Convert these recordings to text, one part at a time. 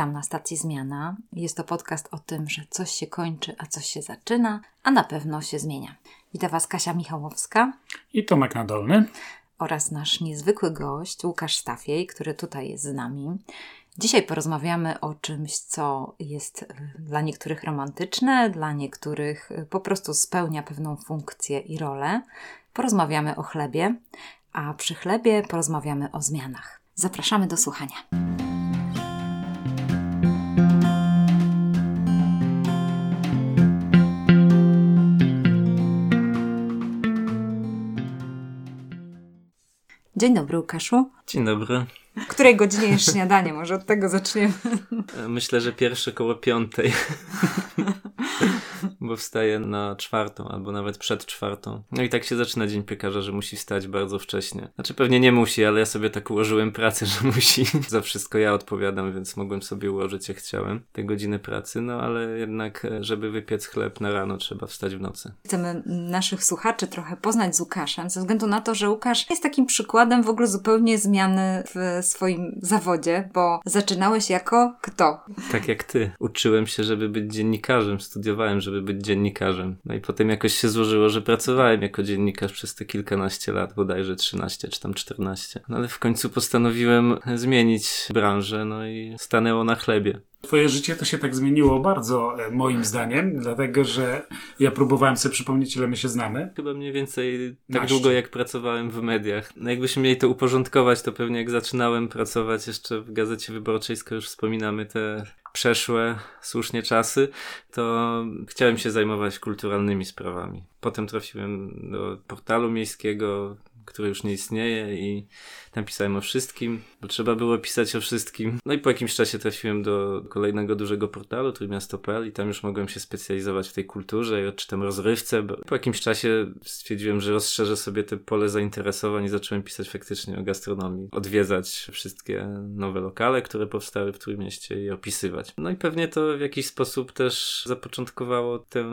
Witam na stacji Zmiana. Jest to podcast o tym, że coś się kończy, a coś się zaczyna, a na pewno się zmienia. Witam Was Kasia Michałowska i Tomek Nadolny oraz nasz niezwykły gość Łukasz Stafiej, który tutaj jest z nami. Dzisiaj porozmawiamy o czymś, co jest dla niektórych romantyczne, dla niektórych po prostu spełnia pewną funkcję i rolę. Porozmawiamy o chlebie, a przy chlebie porozmawiamy o zmianach. Zapraszamy do słuchania. Dzień dobry, Łukaszu. Dzień dobry. W której godzinie jest śniadanie? Może od tego zaczniemy. Myślę, że pierwsze koło piątej. bo wstaje na czwartą albo nawet przed czwartą. No i tak się zaczyna dzień piekarza, że musi wstać bardzo wcześnie. Znaczy pewnie nie musi, ale ja sobie tak ułożyłem pracę, że musi. Za wszystko ja odpowiadam, więc mogłem sobie ułożyć jak chciałem te godziny pracy, no ale jednak, e, żeby wypiec chleb na rano, trzeba wstać w nocy. Chcemy naszych słuchaczy trochę poznać z Łukaszem, ze względu na to, że Łukasz jest takim przykładem w ogóle zupełnie zmiany w swoim zawodzie, bo zaczynałeś jako kto? Tak jak ty. Uczyłem się, żeby być dziennikarzem, studiowałem, żeby być dziennikarzem. No i potem jakoś się złożyło, że pracowałem jako dziennikarz przez te kilkanaście lat, bodajże 13 czy tam 14. No ale w końcu postanowiłem zmienić branżę, no i stanęło na chlebie. Twoje życie to się tak zmieniło bardzo, e, moim zdaniem, dlatego że ja próbowałem sobie przypomnieć, ile my się znamy. Chyba mniej więcej tak Naście. długo, jak pracowałem w mediach. No jakbyśmy mieli to uporządkować, to pewnie jak zaczynałem pracować jeszcze w Gazecie Wyborczej, skoro już wspominamy te przeszłe słusznie czasy, to chciałem się zajmować kulturalnymi sprawami. Potem trafiłem do portalu miejskiego, który już nie istnieje i tam pisałem o wszystkim, bo trzeba było pisać o wszystkim. No i po jakimś czasie trafiłem do kolejnego dużego portalu, Trójmiasto.pl i tam już mogłem się specjalizować w tej kulturze i odczytam rozrywce, po jakimś czasie stwierdziłem, że rozszerzę sobie te pole zainteresowań i zacząłem pisać faktycznie o gastronomii. Odwiedzać wszystkie nowe lokale, które powstały w Trójmieście i opisywać. No i pewnie to w jakiś sposób też zapoczątkowało tę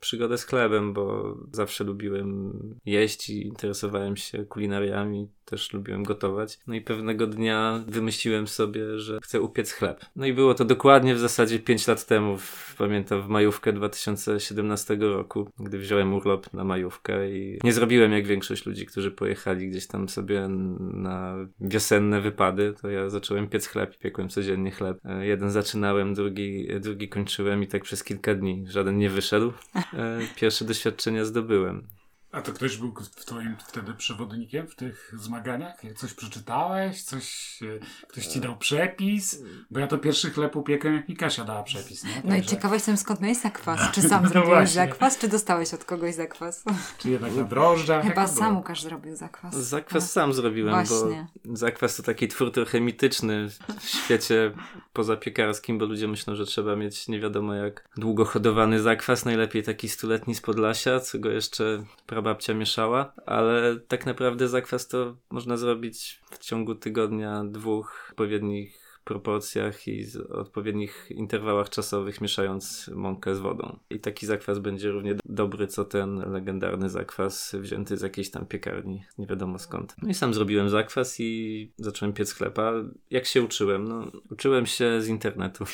przygodę z chlebem, bo zawsze lubiłem jeść i interesowałem się kulinariami też lubiłem gotować. No i pewnego dnia wymyśliłem sobie, że chcę upiec chleb. No i było to dokładnie w zasadzie 5 lat temu, w, pamiętam w majówkę 2017 roku, gdy wziąłem urlop na majówkę i nie zrobiłem jak większość ludzi, którzy pojechali gdzieś tam sobie na wiosenne wypady, to ja zacząłem piec chleb i piekłem codziennie chleb. E, jeden zaczynałem, drugi, drugi kończyłem i tak przez kilka dni. Żaden nie wyszedł. E, pierwsze doświadczenia zdobyłem. A to ktoś był twoim wtedy przewodnikiem w tych zmaganiach? Coś przeczytałeś? Coś, e, ktoś ci dał przepis? Bo ja to pierwszy chleb upiekłem, jak mi Kasia dała przepis. Nie? No Także... i ciekawa jestem, skąd miałeś zakwas. Czy sam no zrobiłeś zakwas, czy dostałeś od kogoś zakwas? Czy jednak na drożdżach? Chyba sam Łukasz zrobił zakwas. Zakwas no. sam zrobiłem, Właśnie. bo zakwas to taki twór trochę mityczny w świecie pozapiekarskim, bo ludzie myślą, że trzeba mieć nie wiadomo jak długo hodowany zakwas, najlepiej taki stuletni z Podlasia, co go jeszcze babcia mieszała, ale tak naprawdę zakwas to można zrobić w ciągu tygodnia, dwóch odpowiednich proporcjach i odpowiednich interwałach czasowych, mieszając mąkę z wodą. I taki zakwas będzie równie dobry, co ten legendarny zakwas wzięty z jakiejś tam piekarni, nie wiadomo skąd. No i sam zrobiłem zakwas i zacząłem piec chleba. Jak się uczyłem? No, uczyłem się z internetu.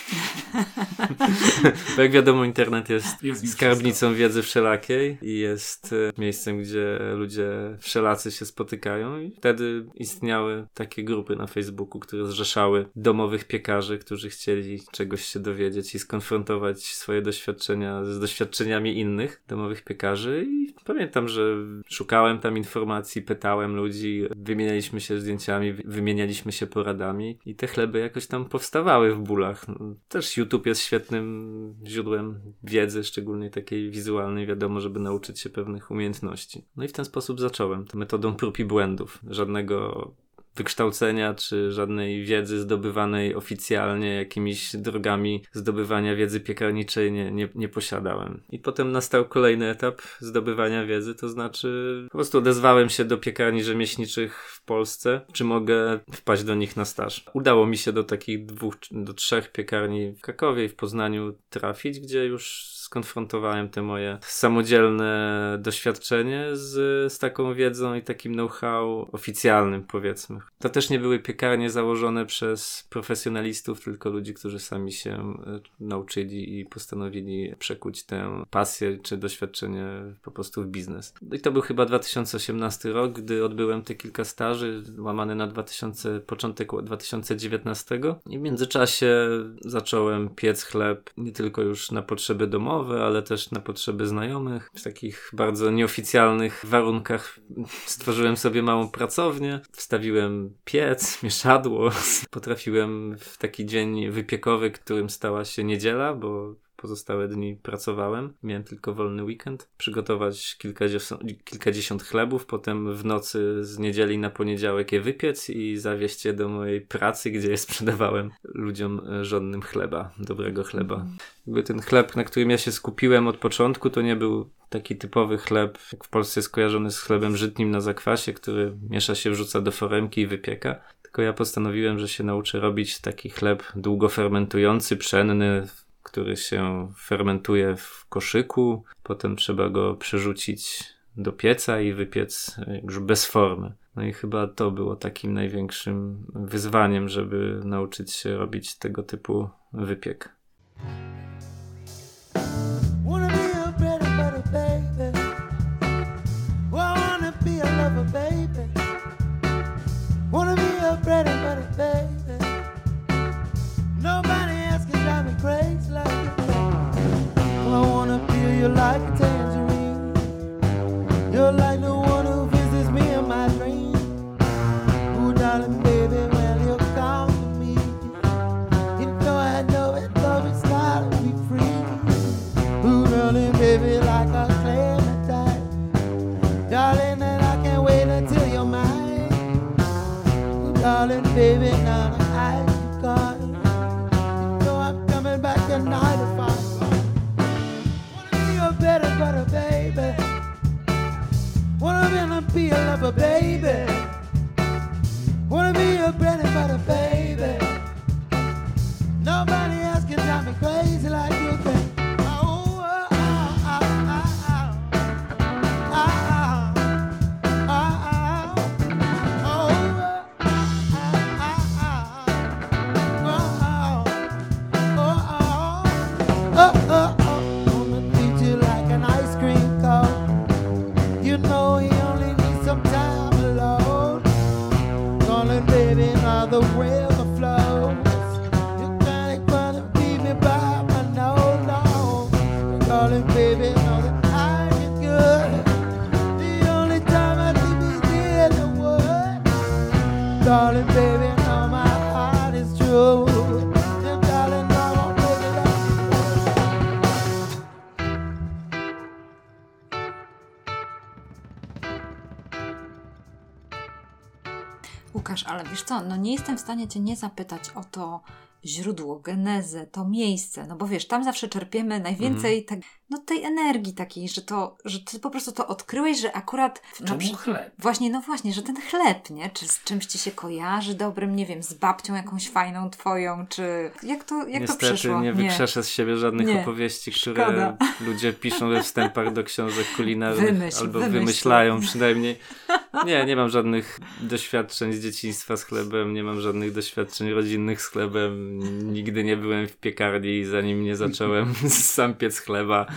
Bo jak wiadomo, internet jest, jest skarbnicą wiedzy wszelakiej i jest e, miejscem, gdzie ludzie wszelacy się spotykają i wtedy istniały takie grupy na Facebooku, które zrzeszały dom domowych piekarzy, którzy chcieli czegoś się dowiedzieć i skonfrontować swoje doświadczenia z doświadczeniami innych domowych piekarzy. I pamiętam, że szukałem tam informacji, pytałem ludzi, wymienialiśmy się zdjęciami, wymienialiśmy się poradami i te chleby jakoś tam powstawały w bólach. Też YouTube jest świetnym źródłem wiedzy, szczególnie takiej wizualnej, wiadomo, żeby nauczyć się pewnych umiejętności. No i w ten sposób zacząłem, metodą prób i błędów. Żadnego wykształcenia czy żadnej wiedzy zdobywanej oficjalnie jakimiś drogami zdobywania wiedzy piekarniczej nie, nie, nie posiadałem. I potem nastał kolejny etap zdobywania wiedzy, to znaczy po prostu odezwałem się do piekarni rzemieślniczych w Polsce, czy mogę wpaść do nich na staż. Udało mi się do takich dwóch, do trzech piekarni w Krakowie i w Poznaniu trafić, gdzie już skonfrontowałem te moje samodzielne doświadczenie z, z taką wiedzą i takim know-how oficjalnym, powiedzmy. To też nie były piekarnie założone przez profesjonalistów, tylko ludzi, którzy sami się e, nauczyli i postanowili przekuć tę pasję czy doświadczenie po prostu w biznes. No I to był chyba 2018 rok, gdy odbyłem te kilka staży, łamane na 2000, początek 2019 i w międzyczasie zacząłem piec chleb nie tylko już na potrzeby domowe, ale też na potrzeby znajomych. W takich bardzo nieoficjalnych warunkach stworzyłem sobie małą pracownię, wstawiłem piec, mieszadło. Potrafiłem w taki dzień wypiekowy, którym stała się niedziela, bo pozostałe dni pracowałem, miałem tylko wolny weekend, przygotować kilkadziesiąt, kilkadziesiąt chlebów, potem w nocy z niedzieli na poniedziałek je wypiec i zawieźć je do mojej pracy, gdzie je sprzedawałem ludziom żonnym chleba, dobrego chleba. Mhm. Jakby ten chleb, na którym ja się skupiłem od początku, to nie był taki typowy chleb, jak w Polsce jest kojarzony z chlebem żytnim na zakwasie, który miesza się, wrzuca do foremki i wypieka. Tylko ja postanowiłem, że się nauczę robić taki chleb długo fermentujący, pszenny, który się fermentuje w koszyku, potem trzeba go przerzucić do pieca i wypiec już bez formy. No i chyba to było takim największym wyzwaniem, żeby nauczyć się robić tego typu wypiek. Wanna be a bread and butter baby. Co, no nie jestem w stanie Cię nie zapytać o to źródło, genezę, to miejsce, no bo wiesz, tam zawsze czerpiemy najwięcej mm. tak, no, tej energii takiej, że to, że Ty po prostu to odkryłeś, że akurat... Czemu no, chleb? Właśnie, no właśnie, że ten chleb, nie? Czy z czymś Ci się kojarzy dobrym, nie wiem, z babcią jakąś fajną Twoją, czy jak to, jak Niestety to przyszło? nie wykrzeszę z siebie żadnych nie. opowieści, które Szkoda. ludzie piszą we wstępach do książek kulinarnych wymyśl, albo wymyśl. wymyślają przynajmniej. Nie, nie mam żadnych doświadczeń z dzieciństwa z chlebem, nie mam żadnych doświadczeń rodzinnych z chlebem. Nigdy nie byłem w piekarni, zanim nie zacząłem sam piec chleba.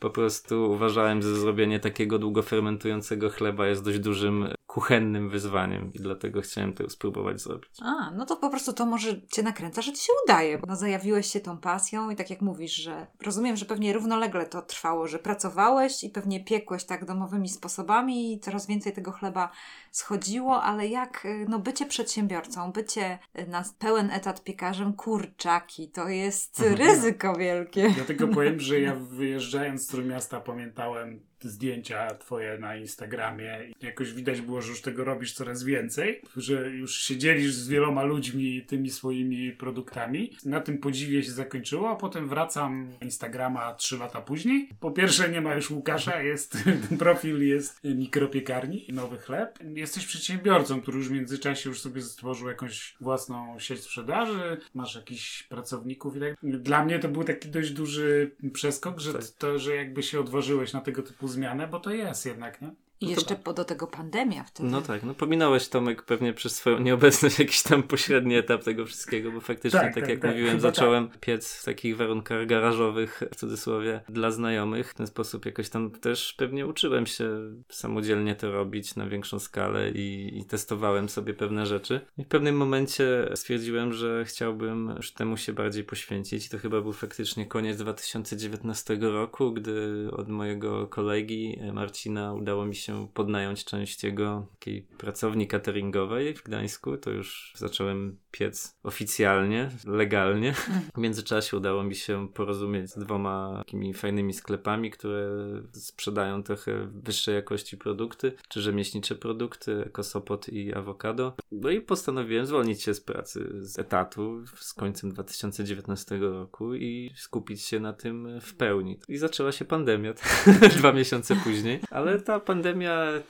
Po prostu uważałem, że zrobienie takiego długo fermentującego chleba jest dość dużym kuchennym wyzwaniem i dlatego chciałem to spróbować zrobić. A, no to po prostu to może cię nakręca, że ci się udaje, bo no, zajawiłeś się tą pasją i tak jak mówisz, że rozumiem, że pewnie równolegle to trwało, że pracowałeś i pewnie piekłeś tak domowymi sposobami i coraz więcej tego chleba schodziło, ale jak y, no bycie przedsiębiorcą, bycie y, na pełen etat piekarzem, kurczaki, to jest mhm. ryzyko wielkie. Dlatego powiem, że ja wyjeżdżając z Trójmiasta pamiętałem zdjęcia twoje na Instagramie i jakoś widać było, że już tego robisz coraz więcej, że już się dzielisz z wieloma ludźmi tymi swoimi produktami. Na tym podziwie się zakończyło, a potem wracam Instagrama trzy lata później. Po pierwsze nie ma już Łukasza, jest ten profil jest mikropiekarni, nowy chleb. Jesteś przedsiębiorcą, który już w międzyczasie już sobie stworzył jakąś własną sieć sprzedaży, masz jakichś pracowników i tak. Dla mnie to był taki dość duży przeskok, że tak. to, że jakby się odważyłeś na tego typu zmianę, bo to jest jednak, nie? I jeszcze to... do tego pandemia wtedy. No tak, no pominąłeś Tomek pewnie przez swoją nieobecność jakiś tam pośredni etap tego wszystkiego, bo faktycznie, tak, tak, tak jak tak, mówiłem, zacząłem tak. piec w takich warunkach garażowych, w cudzysłowie, dla znajomych. W ten sposób jakoś tam też pewnie uczyłem się samodzielnie to robić na większą skalę i, i testowałem sobie pewne rzeczy. I w pewnym momencie stwierdziłem, że chciałbym już temu się bardziej poświęcić. I to chyba był faktycznie koniec 2019 roku, gdy od mojego kolegi Marcina udało mi się podnająć część jego takiej pracowni cateringowej w Gdańsku. To już zacząłem piec oficjalnie, legalnie. W międzyczasie udało mi się porozumieć z dwoma takimi fajnymi sklepami, które sprzedają trochę wyższej jakości produkty, czy rzemieślnicze produkty, Kosopot i Awokado. No i postanowiłem zwolnić się z pracy, z etatu z końcem 2019 roku i skupić się na tym w pełni. I zaczęła się pandemia dwa miesiące później, ale ta pandemia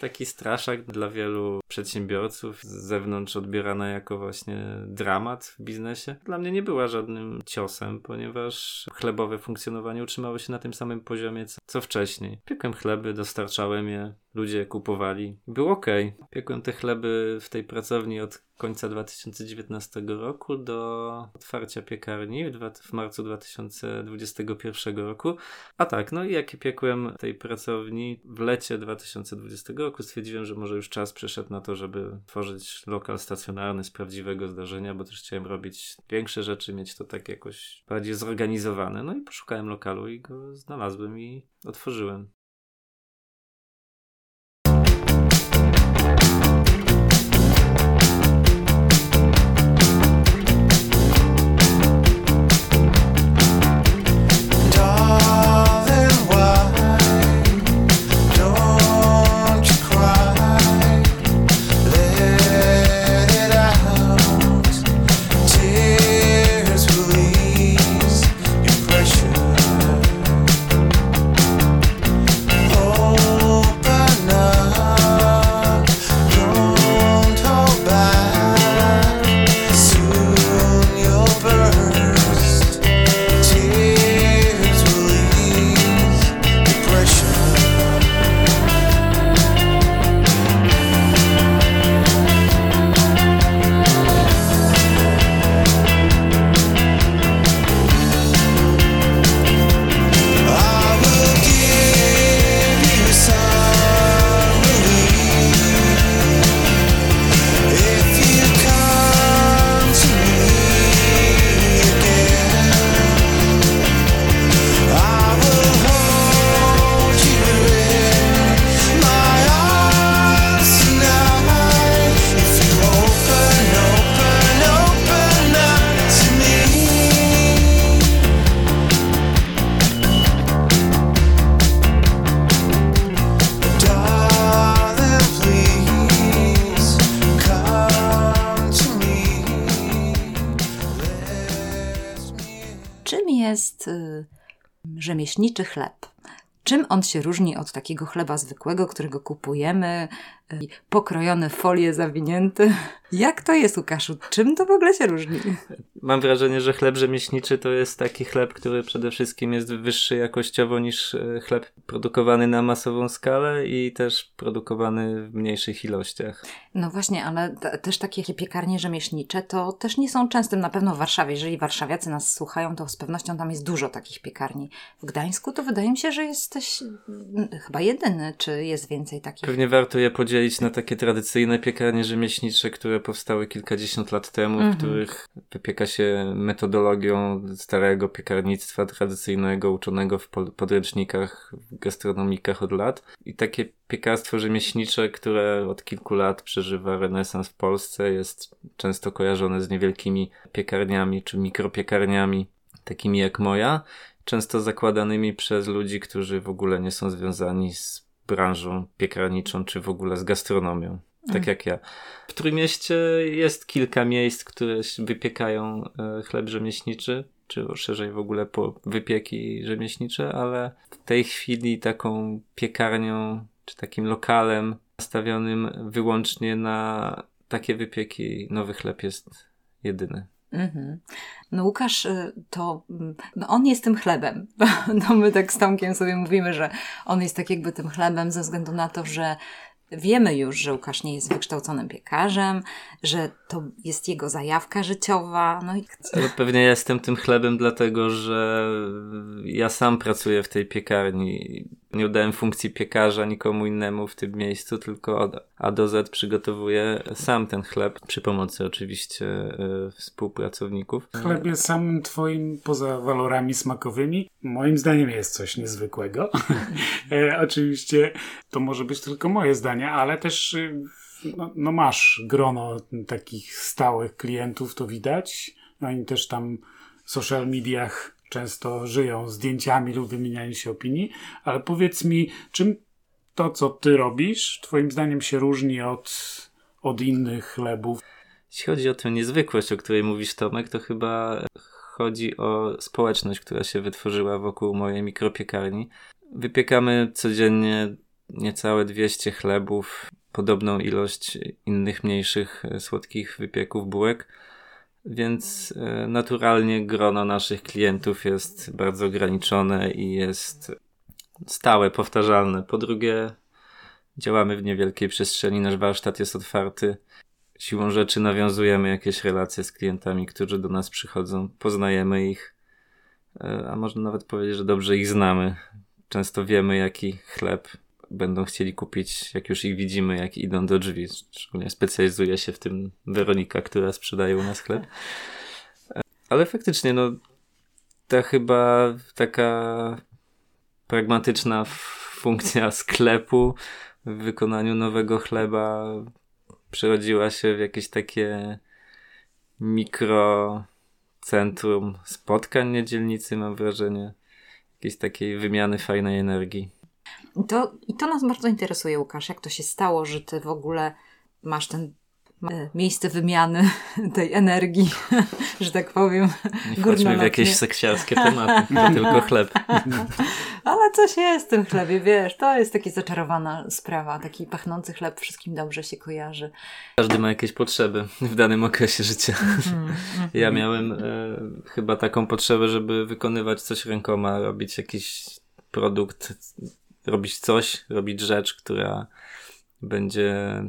taki straszak dla wielu przedsiębiorców z zewnątrz odbierana jako właśnie dramat w biznesie. Dla mnie nie była żadnym ciosem, ponieważ chlebowe funkcjonowanie utrzymało się na tym samym poziomie co, co wcześniej. Piekłem chleby, dostarczałem je, ludzie kupowali. Było ok. Piekłem te chleby w tej pracowni od końca 2019 roku do otwarcia piekarni w, w marcu 2021 roku. A tak, no i jak piekłem tej pracowni w lecie 2020 roku, stwierdziłem, że może już czas przyszedł na to, żeby tworzyć lokal stacjonarny z prawdziwego zdarzenia, bo też chciałem robić większe rzeczy, mieć to tak jakoś bardziej zorganizowane. No i poszukałem lokalu i go znalazłem i otworzyłem. Rzemieślniczy chleb. Czym on się różni od takiego chleba zwykłego, którego kupujemy, pokrojone folie zawinięte? Jak to jest, Łukaszu? Czym to w ogóle się różni? Mam wrażenie, że chleb rzemieślniczy to jest taki chleb, który przede wszystkim jest wyższy jakościowo niż e, chleb produkowany na masową skalę i też produkowany w mniejszych ilościach. No właśnie, ale też takie piekarnie rzemieślnicze to też nie są częstym, na pewno w Warszawie. Jeżeli warszawiacy nas słuchają, to z pewnością tam jest dużo takich piekarni. W Gdańsku to wydaje mi się, że jesteś chyba jedyny, czy jest więcej takich? Pewnie warto je podzielić na takie tradycyjne piekarnie rzemieślnicze, które powstały kilkadziesiąt lat temu, w mhm. których wypieka się metodologią starego piekarnictwa tradycyjnego, uczonego w podręcznikach, w gastronomikach od lat. I takie piekarstwo rzemieślnicze, które od kilku lat przeżywa renesans w Polsce, jest często kojarzone z niewielkimi piekarniami czy mikropiekarniami, takimi jak moja, często zakładanymi przez ludzi, którzy w ogóle nie są związani z branżą piekarniczą czy w ogóle z gastronomią tak mm. jak ja. W Trójmieście jest kilka miejsc, które wypiekają e, chleb rzemieślniczy, czy szerzej w ogóle po wypieki rzemieślnicze, ale w tej chwili taką piekarnią, czy takim lokalem nastawionym wyłącznie na takie wypieki nowy chleb jest jedyny. Mhm. No Łukasz y, to, mm, no on jest tym chlebem. No my tak z Tomkiem sobie mówimy, że on jest tak jakby tym chlebem ze względu na to, że Wiemy już, że Łukasz nie jest wykształconym piekarzem, że to jest jego zajawka życiowa. No i... Pewnie jestem tym chlebem, dlatego że ja sam pracuję w tej piekarni. Nie udałem funkcji piekarza nikomu innemu w tym miejscu, tylko od A do Z przygotowuję sam ten chleb, przy pomocy oczywiście y, współpracowników. Chleb jest samym twoim, poza walorami smakowymi, moim zdaniem jest coś niezwykłego. e, oczywiście to może być tylko moje zdanie, ale też y, no, no masz grono takich stałych klientów, to widać. Oni też tam w social mediach często żyją zdjęciami lub wymienianiem się opinii, ale powiedz mi, czym to, co ty robisz, twoim zdaniem się różni od, od innych chlebów? Jeśli chodzi o tę niezwykłość, o której mówisz Tomek, to chyba chodzi o społeczność, która się wytworzyła wokół mojej mikropiekarni. Wypiekamy codziennie niecałe 200 chlebów, podobną ilość innych mniejszych słodkich wypieków bułek więc e, naturalnie grono naszych klientów jest bardzo ograniczone i jest stałe, powtarzalne. Po drugie, działamy w niewielkiej przestrzeni, nasz warsztat jest otwarty. Siłą rzeczy nawiązujemy jakieś relacje z klientami, którzy do nas przychodzą, poznajemy ich, e, a można nawet powiedzieć, że dobrze ich znamy. Często wiemy, jaki chleb będą chcieli kupić, jak już ich widzimy, jak idą do drzwi. Szczególnie specjalizuje się w tym Weronika, która sprzedaje u nas chleb. Ale faktycznie, no, ta chyba taka pragmatyczna funkcja sklepu w wykonaniu nowego chleba przerodziła się w jakieś takie mikrocentrum spotkań niedzielnicy, mam wrażenie. Jakiejś takiej wymiany fajnej energii. I to, I to nas bardzo interesuje, Łukasz. Jak to się stało, że ty w ogóle masz ten e, miejsce wymiany tej energii, że tak powiem. Nie wchodźmy w jakieś seksiarskie tematy, to tylko chleb. Ale coś jest w tym chlebie, wiesz, to jest taka zaczarowana sprawa, taki pachnący chleb wszystkim dobrze się kojarzy. Każdy ma jakieś potrzeby w danym okresie życia. Mm, mm, ja miałem e, chyba taką potrzebę, żeby wykonywać coś rękoma, robić jakiś produkt robić coś, robić rzecz, która będzie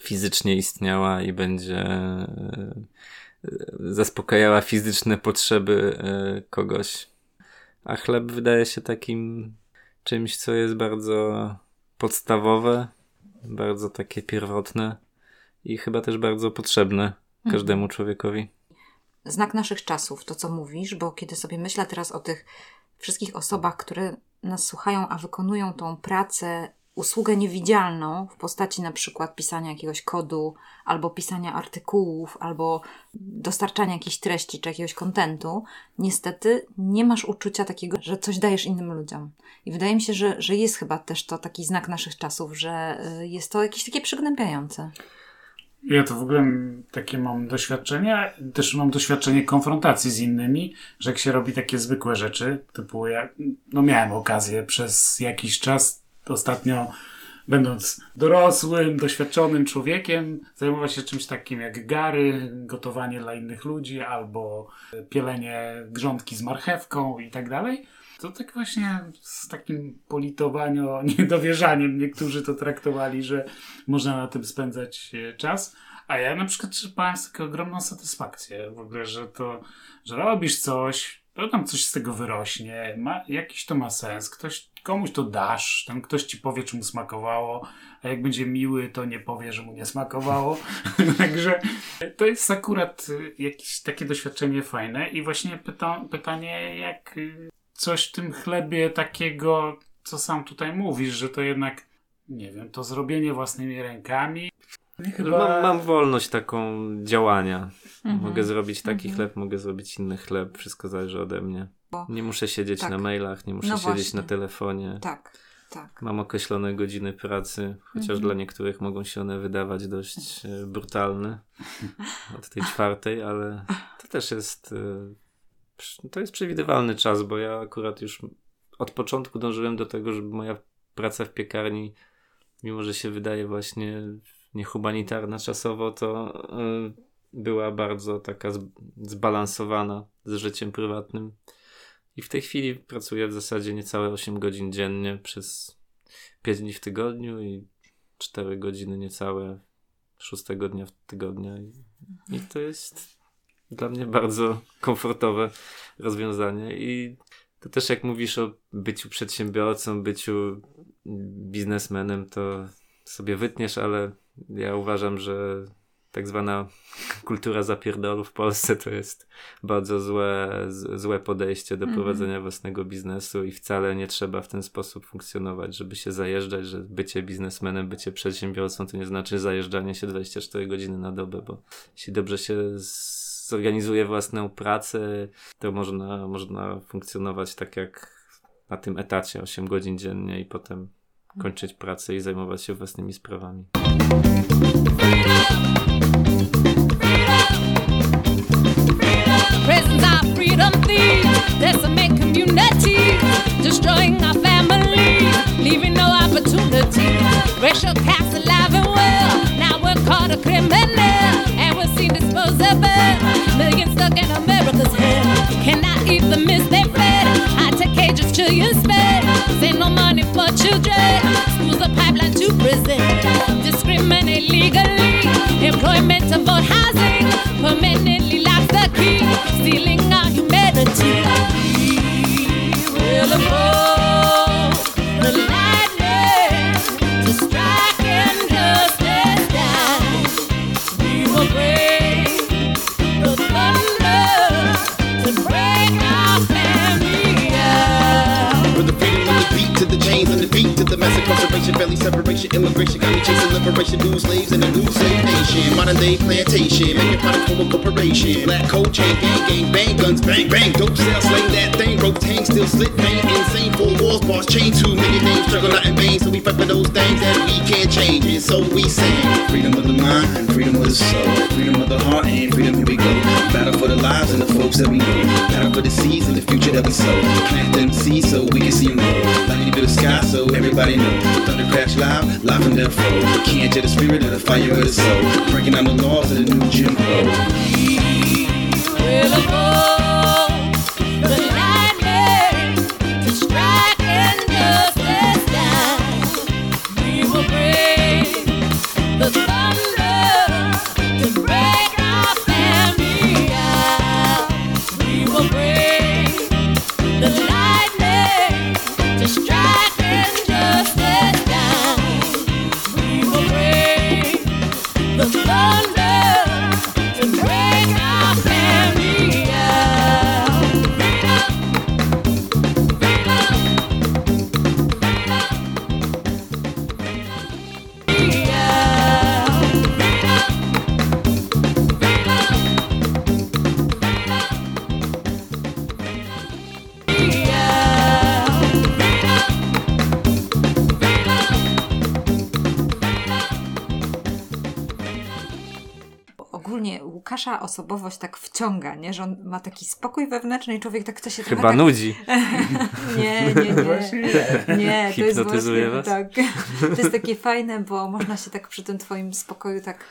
fizycznie istniała i będzie e, zaspokajała fizyczne potrzeby e, kogoś. A chleb wydaje się takim czymś, co jest bardzo podstawowe, bardzo takie pierwotne i chyba też bardzo potrzebne mhm. każdemu człowiekowi. Znak naszych czasów, to co mówisz, bo kiedy sobie myślę teraz o tych wszystkich osobach, które nas słuchają, a wykonują tą pracę, usługę niewidzialną w postaci na przykład pisania jakiegoś kodu, albo pisania artykułów, albo dostarczania jakiejś treści czy jakiegoś kontentu, niestety nie masz uczucia takiego, że coś dajesz innym ludziom. I wydaje mi się, że, że jest chyba też to taki znak naszych czasów, że y, jest to jakieś takie przygnębiające. Ja to w ogóle takie mam doświadczenie, też mam doświadczenie konfrontacji z innymi, że jak się robi takie zwykłe rzeczy, typu ja, no miałem okazję przez jakiś czas ostatnio będąc dorosłym, doświadczonym człowiekiem, zajmować się czymś takim jak gary, gotowanie dla innych ludzi albo pielenie grządki z marchewką i tak dalej. To tak właśnie z takim politowaniem, niedowierzaniem niektórzy to traktowali, że można na tym spędzać e, czas. A ja na przykład czerpałem z taką ogromną satysfakcję w ogóle, że to, że robisz coś, to tam coś z tego wyrośnie, ma, jakiś to ma sens, ktoś, komuś to dasz, ten ktoś ci powie, czy mu smakowało, a jak będzie miły, to nie powie, że mu nie smakowało. Także to jest akurat e, jakieś takie doświadczenie fajne i właśnie pyta, pytanie, jak coś w tym chlebie takiego, co sam tutaj mówisz, że to jednak, nie wiem, to zrobienie własnymi rękami. Chyba... Mam, mam wolność taką działania. Mhm. Mogę zrobić taki mhm. chleb, mogę zrobić inny chleb, wszystko zależy ode mnie. Nie muszę siedzieć tak. na mailach, nie muszę no siedzieć na telefonie. Tak. Tak. Mam określone godziny pracy, chociaż mhm. dla niektórych mogą się one wydawać dość e, brutalne od tej czwartej, ale to też jest e, to jest przewidywalny czas, bo ja akurat już od początku dążyłem do tego, żeby moja praca w piekarni, mimo że się wydaje właśnie niehumanitarna czasowo, to była bardzo taka zbalansowana z życiem prywatnym. I w tej chwili pracuję w zasadzie niecałe 8 godzin dziennie przez 5 dni w tygodniu i 4 godziny niecałe 6 dnia w tygodniu. I, I to jest dla mnie bardzo komfortowe rozwiązanie. I to też jak mówisz o byciu przedsiębiorcą, byciu biznesmenem, to sobie wytniesz, ale ja uważam, że tak zwana kultura zapierdolu w Polsce to jest bardzo złe, złe podejście do mhm. prowadzenia własnego biznesu i wcale nie trzeba w ten sposób funkcjonować, żeby się zajeżdżać, że bycie biznesmenem, bycie przedsiębiorcą to nie znaczy zajeżdżanie się 24 godziny na dobę, bo jeśli dobrze się zorganizuje własną pracę, to można, można funkcjonować tak jak na tym etacie 8 godzin dziennie i potem kończyć pracę i zajmować się własnymi sprawami. Destroying our families, leaving no opportunity. Racial alive and well, now we're caught a criminal, and we're seen disposable. Millions stuck in America's head, cannot eat the mist they fed. I take cages, trillions sped, ain't no money for children. Schools a pipeline to prison, discriminate legally, employment to vote housing, permanently lock the key, stealing our humanity. To the family separation, immigration, got me chasing liberation, new slaves in a new slave nation, modern day plantation, making product for a corporation, black coat chain, gang, gang, bang, guns, bang, bang, dope sell, slang that thing, broke tank, still slit paint, insane, four walls, boss, chain, too many names, struggle not in vain, so we fight for those things that we can't change, and so we sing, freedom of the mind, freedom of the soul, freedom of the heart, and freedom, here we go, battle for the lives and the folks that we know, battle for the seeds and the future that we sow, plant them seeds so we can see them grow, lightning to the sky so everybody know, thunder crash loud, life and death flow, can't the spirit of the fire of the soul, breaking down the laws of the new Jim Crow. Osobowość tak wciąga, nie? że on ma taki spokój wewnętrzny i człowiek tak chce się Chyba trochę tak... nudzi. Nie, nie, nie. Właśnie nie. To jest właśnie, was? tak. To jest takie fajne, bo można się tak przy tym twoim spokoju tak,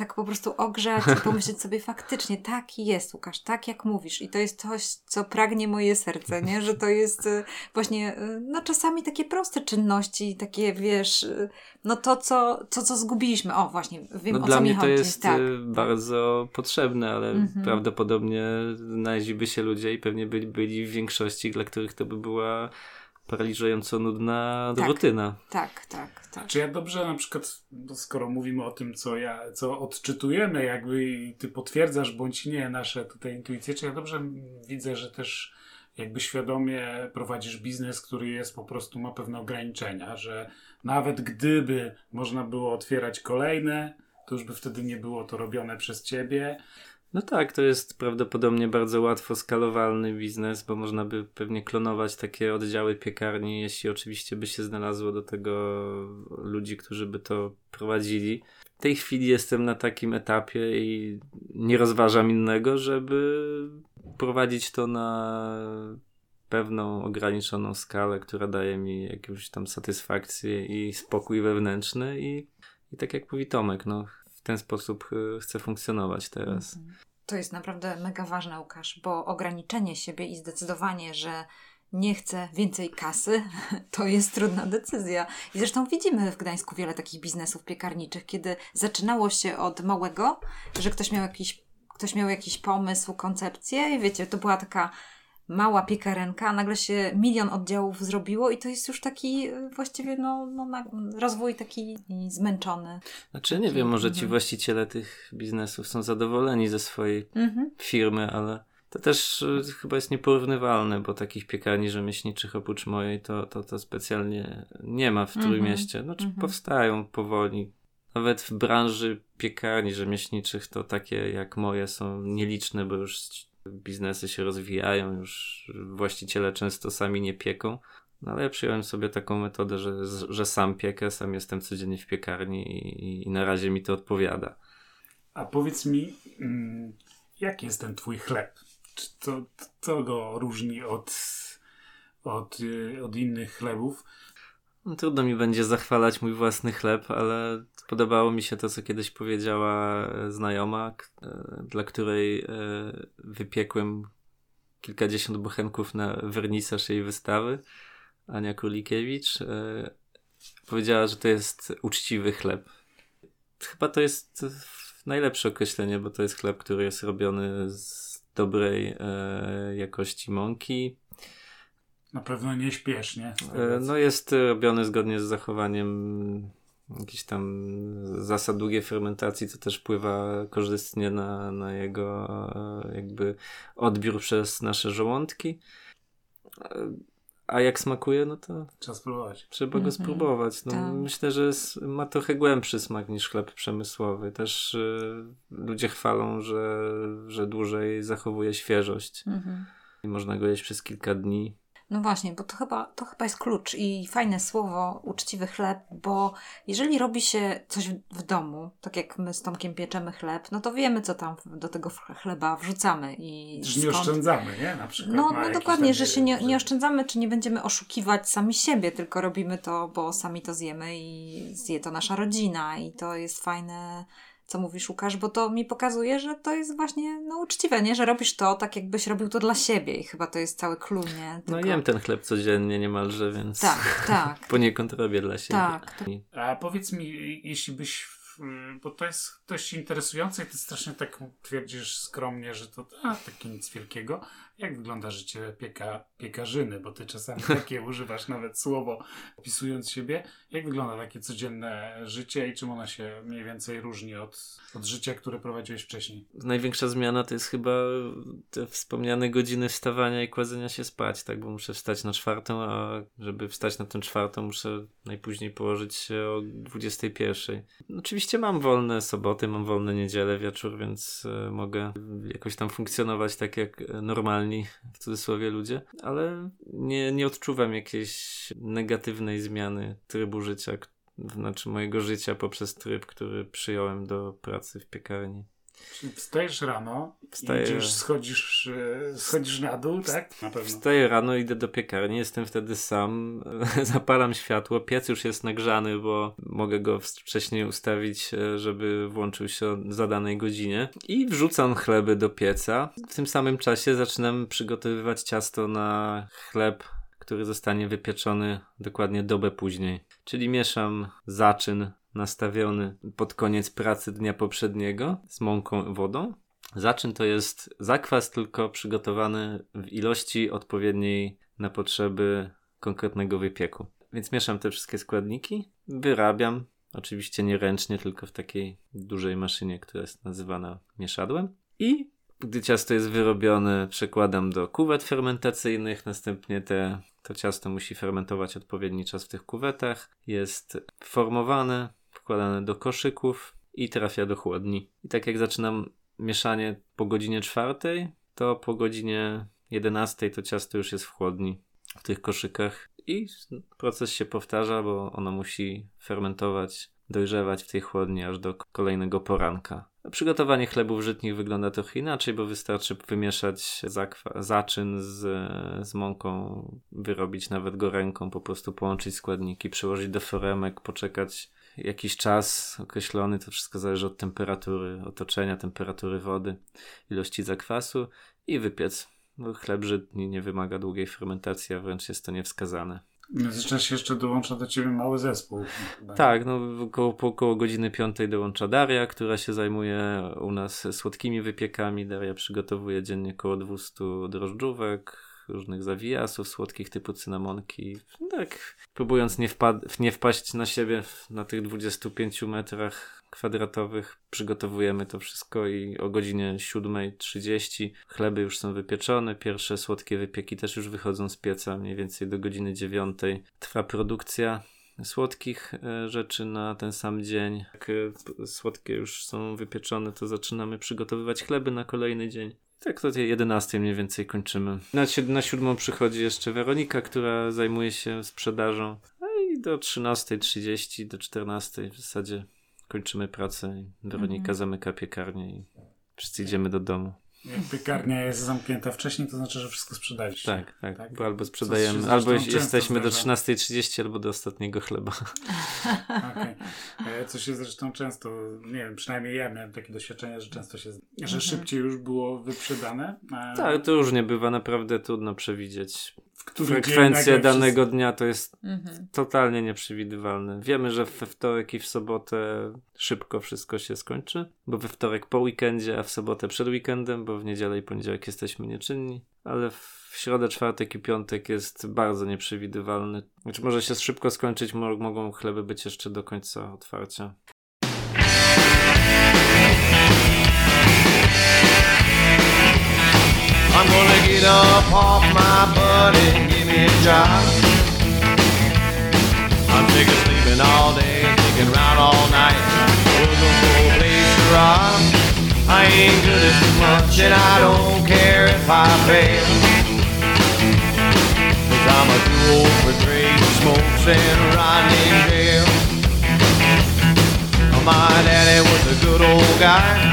tak po prostu ogrzać i pomyśleć sobie faktycznie, tak jest Łukasz, tak jak mówisz i to jest coś, co pragnie moje serce, nie? Że to jest e, właśnie, e, no czasami takie proste czynności, takie wiesz, e, no to co, to, co zgubiliśmy. O, właśnie, wiem No o dla co mi mnie to chodzi. jest tak, bardzo potrzebne, ale Mhm. prawdopodobnie znaleźliby się ludzie i pewnie byli, byli w większości, dla których to by była paraliżująco nudna Tak. rutyna. tak, tak, tak. Czy ja dobrze na przykład, skoro mówimy o tym, co ja, co odczytujemy, jakby i ty potwierdzasz bądź nie nasze tutaj intuicje, czy ja dobrze widzę, że też jakby świadomie prowadzisz biznes, który jest po prostu ma pewne ograniczenia, że nawet gdyby można było otwierać kolejne, to już by wtedy nie było to robione przez ciebie. No tak, to jest prawdopodobnie bardzo łatwo skalowalny biznes, bo można by pewnie klonować takie oddziały piekarni, jeśli oczywiście by się znalazło do tego ludzi, którzy by to prowadzili. W tej chwili jestem na takim etapie i nie rozważam innego, żeby prowadzić to na pewną ograniczoną skalę, która daje mi jakąś tam satysfakcję i spokój wewnętrzny i, i tak jak mówi Tomek, no w ten sposób y, chcę funkcjonować teraz. Mhm. To jest naprawdę mega ważne, Łukasz, bo ograniczenie siebie i zdecydowanie, że nie chcę więcej kasy, to jest trudna decyzja. I zresztą widzimy w Gdańsku wiele takich biznesów piekarniczych, kiedy zaczynało się od małego, że ktoś miał jakiś, ktoś miał jakiś pomysł, koncepcję i wiecie, to była taka mała piekarenka, a nagle się milion oddziałów zrobiło i to jest już taki e, właściwie no, no rozwój taki zmęczony. Znaczy nie wiem, może ci właściciele tych biznesów są zadowoleni ze swojej mhm. firmy, ale to też e, chyba jest nieporównywalne, bo takich piekarni rzemieślniczych oprócz mojej to, to, to specjalnie nie ma w mhm. Trójmieście. Znaczy mhm. powstają powoli. Nawet w branży piekarni rzemieślniczych to takie jak moje są nieliczne, bo już biznesy się rozwijają, już właściciele często sami nie pieką. No ale ja przyjąłem sobie taką metodę, że, że sam piekę, sam jestem codziennie w piekarni i, i na razie mi to odpowiada. A powiedz mi, mm, jaki jest ten twój chleb? Czy to, co go różni od, od, y, od innych chlebów? No, trudno mi będzie zachwalać mój własny chleb, ale podobało mi się to, co kiedyś powiedziała e, znajoma, e, dla której e, wypiekłem kilkadziesiąt bochenków na wernisaż jej wystawy. Ania Królikiewicz powiedziała, że to jest uczciwy chleb. Chyba to jest najlepsze określenie, bo to jest chleb, który jest robiony z dobrej jakości mąki, na pewno nieśpiesznie. E, no jest robiony zgodnie z zachowaniem jakichś tam zasad długiej fermentacji, co też wpływa korzystnie na, na jego e, jakby odbiór przez nasze żołądki. E, a jak smakuje, no to. Trzeba spróbować. Trzeba go mhm. spróbować. No, tak. Myślę, że jest, ma trochę głębszy smak niż chleb przemysłowy. Też y, ludzie chwalą, że, że dłużej zachowuje świeżość. Mhm. I można go jeść przez kilka dni. No właśnie, bo to chyba, to chyba jest klucz i fajne słowo, uczciwy chleb, bo jeżeli robi się coś w domu, tak jak my z Tomkiem pieczemy chleb, no to wiemy, co tam do tego chleba wrzucamy. I że nie oszczędzamy, nie? Na przykład. No, no dokładnie, że się nie, nie oszczędzamy, czy nie będziemy oszukiwać sami siebie, tylko robimy to, bo sami to zjemy i zje to nasza rodzina i to jest fajne co mówisz, Łukasz, bo to mi pokazuje, że to jest właśnie no, uczciwe, nie? Że robisz to tak, jakbyś robił to dla siebie i chyba to jest cały clue, nie? No Tylko... No jem ten chleb codziennie niemalże, więc tak, tak. poniekąd robię dla siebie. Tak. A powiedz mi, jeśli byś bo to jest dość interesujące i ty strasznie tak twierdzisz skromnie, że to a, takie nic wielkiego. Jak wygląda życie pieka, piekarzyny? Bo ty czasami takie używasz nawet słowo opisując siebie. Jak wygląda takie codzienne życie i czym ona się mniej więcej różni od, od życia, które prowadziłeś wcześniej? Największa zmiana to jest chyba te wspomniane godziny wstawania i kładzenia się spać, tak? Bo muszę wstać na czwartą, a żeby wstać na tę czwartą muszę najpóźniej położyć się o 21. Oczywiście mam wolne soboty, mam wolne niedzielę, wieczór, więc e, mogę jakoś tam funkcjonować tak jak normalnie w cudzysłowie ludzie, ale nie, nie odczuwam jakiejś negatywnej zmiany trybu życia, znaczy mojego życia poprzez tryb, który przyjąłem do pracy w piekarni. Czyli wstajesz rano, Wstaję... idziesz, schodzisz, e, schodzisz na dół, tak? Na pewno. Wstaję rano, idę do piekarni, jestem wtedy sam, zapalam światło, piec już jest nagrzany, bo mogę go wcześniej ustawić, e, żeby włączył się o zadanej godzinie i wrzucam chleby do pieca. W tym samym czasie zaczynam przygotowywać ciasto na chleb który zostanie wypieczony dokładnie dobę później. Czyli mieszam zaczyn nastawiony pod koniec pracy dnia poprzedniego z mąką wodą. Zaczyn to jest zakwas, tylko przygotowany w ilości odpowiedniej na potrzeby konkretnego wypieku. Więc mieszam te wszystkie składniki, wyrabiam, oczywiście nie ręcznie, tylko w takiej dużej maszynie, która jest nazywana mieszadłem. I gdy ciasto jest wyrobione, przekładam do kuwet fermentacyjnych, następnie te, to ciasto musi fermentować odpowiedni czas w tych kuwetach. Jest formowane, wkładane do koszyków i trafia do chłodni. I tak jak zaczynam mieszanie po godzinie czwartej, to po godzinie 11 to ciasto już jest w chłodni w tych koszykach i proces się powtarza, bo ono musi fermentować, dojrzewać w tej chłodni aż do kolejnego poranka. Przygotowanie chlebów żytnich wygląda trochę inaczej, bo wystarczy wymieszać zaczyn z, z mąką, wyrobić nawet go ręką, po prostu połączyć składniki, przełożyć do foremek, poczekać jakiś czas określony, to wszystko zależy od temperatury otoczenia, temperatury wody, ilości zakwasu i wypiec. No, chleb żytni nie wymaga długiej fermentacji, a wręcz jest to niewskazane. W międzyczasie jeszcze dołącza do ciebie mały zespół. Tak, no około, po około godziny piątej dołącza Daria, która się zajmuje u nas słodkimi wypiekami. Daria przygotowuje dziennie około 200 drożdżówek, różnych zawijasów słodkich typu cynamonki. Tak, próbując nie, wpad- nie wpaść na siebie na tych 25 metrach kwadratowych, przygotowujemy to wszystko i o godzinie 7.30 chleby już są wypieczone, pierwsze słodkie wypieki też już wychodzą z pieca, mniej więcej do godziny 9 trwa produkcja słodkich e, rzeczy na ten sam dzień. Jak e, słodkie już są wypieczone, to zaczynamy przygotowywać chleby na kolejny dzień. Tak to 11 mniej więcej kończymy. Na, na siódmą przychodzi jeszcze Weronika, która zajmuje się sprzedażą. No i do 13.30, do 14 w zasadzie kończymy pracę. Weronika mhm. zamyka piekarnię i wszyscy idziemy do domu. Jak piekarnia jest zamknięta wcześniej, to znaczy, że wszystko sprzedaliście. Tak, tak. tak? Bo albo sprzedajemy, albo jesteśmy do 13.30, albo do ostatniego chleba. Okej. Okay. Co się zresztą często, nie wiem, przynajmniej ja miałem takie doświadczenie, że często się, że mhm. szybciej już było wyprzedane. A... Tak, to różnie bywa, naprawdę trudno przewidzieć frekwencja danego dnia to jest mhm. totalnie nieprzewidywalne. Wiemy, że we wtorek i w sobotę szybko wszystko się skończy, bo we wtorek po weekendzie, a w sobotę przed weekendem, bo w niedzielę i poniedziałek jesteśmy nieczynni, ale w środę, czwartek i piątek jest bardzo nieprzewidywalny. Znaczy może się szybko skończyć, mogą chleby być jeszcze do końca otwarcia. I'm gonna get up off my butt and give me a job. I'm sick of sleeping all day, thinking around all night, for a place to rob. I ain't good at too much and I don't care if I fail. Cause I'm a old for trade, smokes and in jail. My daddy was a good old guy.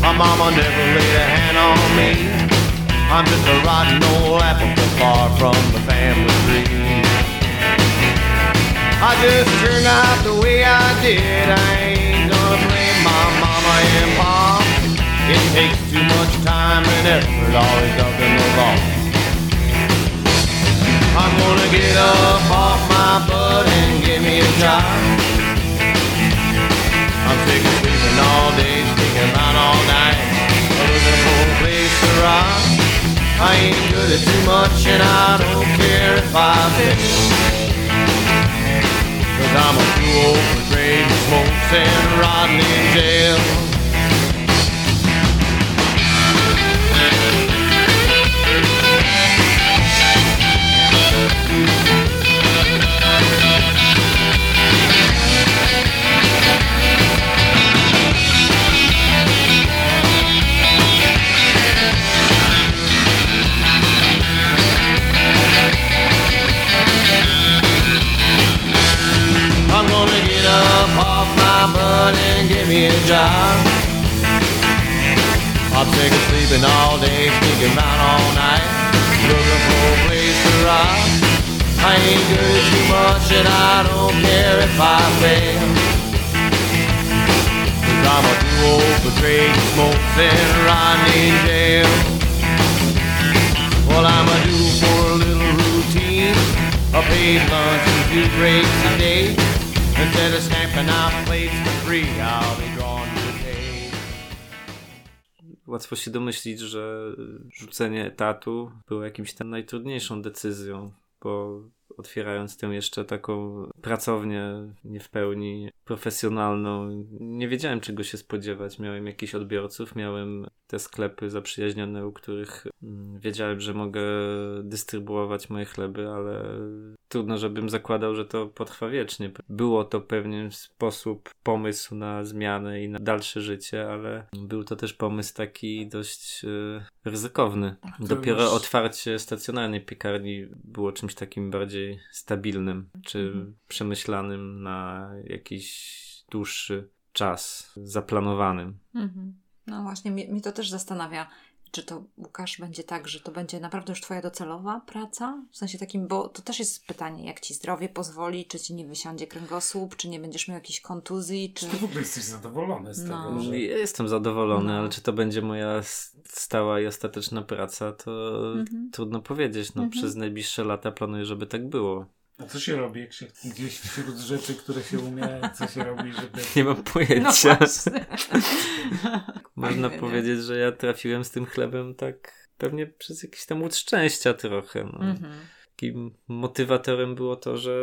My mama never laid a hand on me. I'm just a rotten old apple far from the family tree. I just turned out the way I did. I ain't gonna blame my mama and pop. It takes too much time and effort, always up in the law. I'm gonna get up off my butt and give me a job. I'm sick of sleeping all day, I ain't good at too much and I don't care if I fail. Cause I'm a too old for trading smokes and rotting in jail. Me a job. I'm sick of sleeping all day, sneaking around all night, looking for a place to rock. I ain't good too much and I don't care if I fail. Cause I'm a old for trading smokes and in jail. Well, I'm a due for a little routine, a paid lunch and two breaks a day. Instead of snapping out plates free, I'll be cage. Łatwo się domyślić, że rzucenie etatu było jakimś tam najtrudniejszą decyzją, bo otwierając tę jeszcze taką pracownię nie w pełni profesjonalną, nie wiedziałem czego się spodziewać. Miałem jakichś odbiorców, miałem te sklepy zaprzyjaźnione, u których mm, wiedziałem, że mogę dystrybuować moje chleby, ale trudno, żebym zakładał, że to potrwa wiecznie. Było to pewien sposób, pomysł na zmianę i na dalsze życie, ale był to też pomysł taki dość e, ryzykowny. Dopiero już... otwarcie stacjonarnej piekarni było czymś takim bardziej stabilnym, czy mhm. przemyślanym na jakiś dłuższy czas, zaplanowanym. Mhm. No właśnie, mnie, mnie to też zastanawia, czy to Łukasz będzie tak, że to będzie naprawdę już twoja docelowa praca? W sensie takim, bo to też jest pytanie, jak ci zdrowie pozwoli, czy ci nie wysiądzie kręgosłup, czy nie będziesz miał jakiejś kontuzji, czy... Czy ty w ogóle jesteś zadowolony z No. tego, że... Ja jestem zadowolony, No. ale czy to będzie moja stała i ostateczna praca, to Mhm. trudno powiedzieć. No, Mhm. Przez najbliższe lata planuję, żeby tak było. A co się robi, jak się gdzieś wśród rzeczy, które się umie, co się robi, żeby... Nie mam No pojęcia. właśnie. Można nie? powiedzieć, że ja trafiłem z tym chlebem tak pewnie przez jakiś tam łód szczęścia trochę. No. Mhm. Takim motywatorem było to, że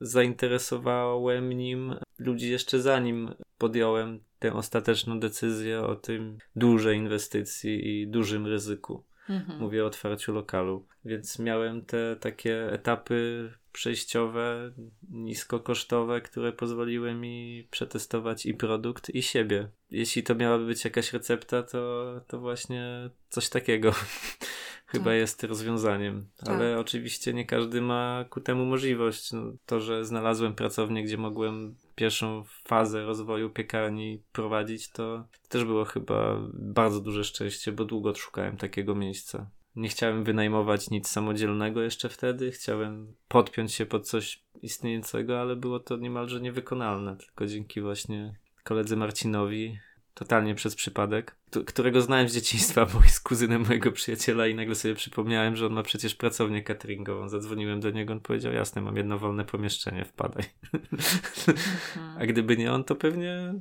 zainteresowałem nim ludzi jeszcze zanim podjąłem tę ostateczną decyzję o tym dużej inwestycji i dużym ryzyku. Mhm. Mówię o otwarciu lokalu. Więc miałem te takie etapy przejściowe, niskokosztowe, które pozwoliły mi przetestować i produkt, i siebie. Jeśli to miałaby być jakaś recepta, to, to właśnie coś takiego chyba Tak. jest rozwiązaniem. Ale oczywiście nie każdy ma ku temu możliwość. No, to, że znalazłem pracownię, gdzie mogłem pierwszą fazę rozwoju piekarni prowadzić, to też było chyba bardzo duże szczęście, bo długo szukałem takiego miejsca. Nie chciałem wynajmować nic samodzielnego jeszcze wtedy, chciałem podpiąć się pod coś istniejącego, ale było to niemalże niewykonalne, tylko dzięki właśnie koledze Marcinowi, totalnie przez przypadek, którego znałem z dzieciństwa, bo jest kuzynem mojego przyjaciela i nagle sobie przypomniałem, że on ma przecież pracownię cateringową. Zadzwoniłem do niego, on powiedział, jasne, mam jedno wolne pomieszczenie, wpadaj. Mhm. A gdyby nie on, to pewnie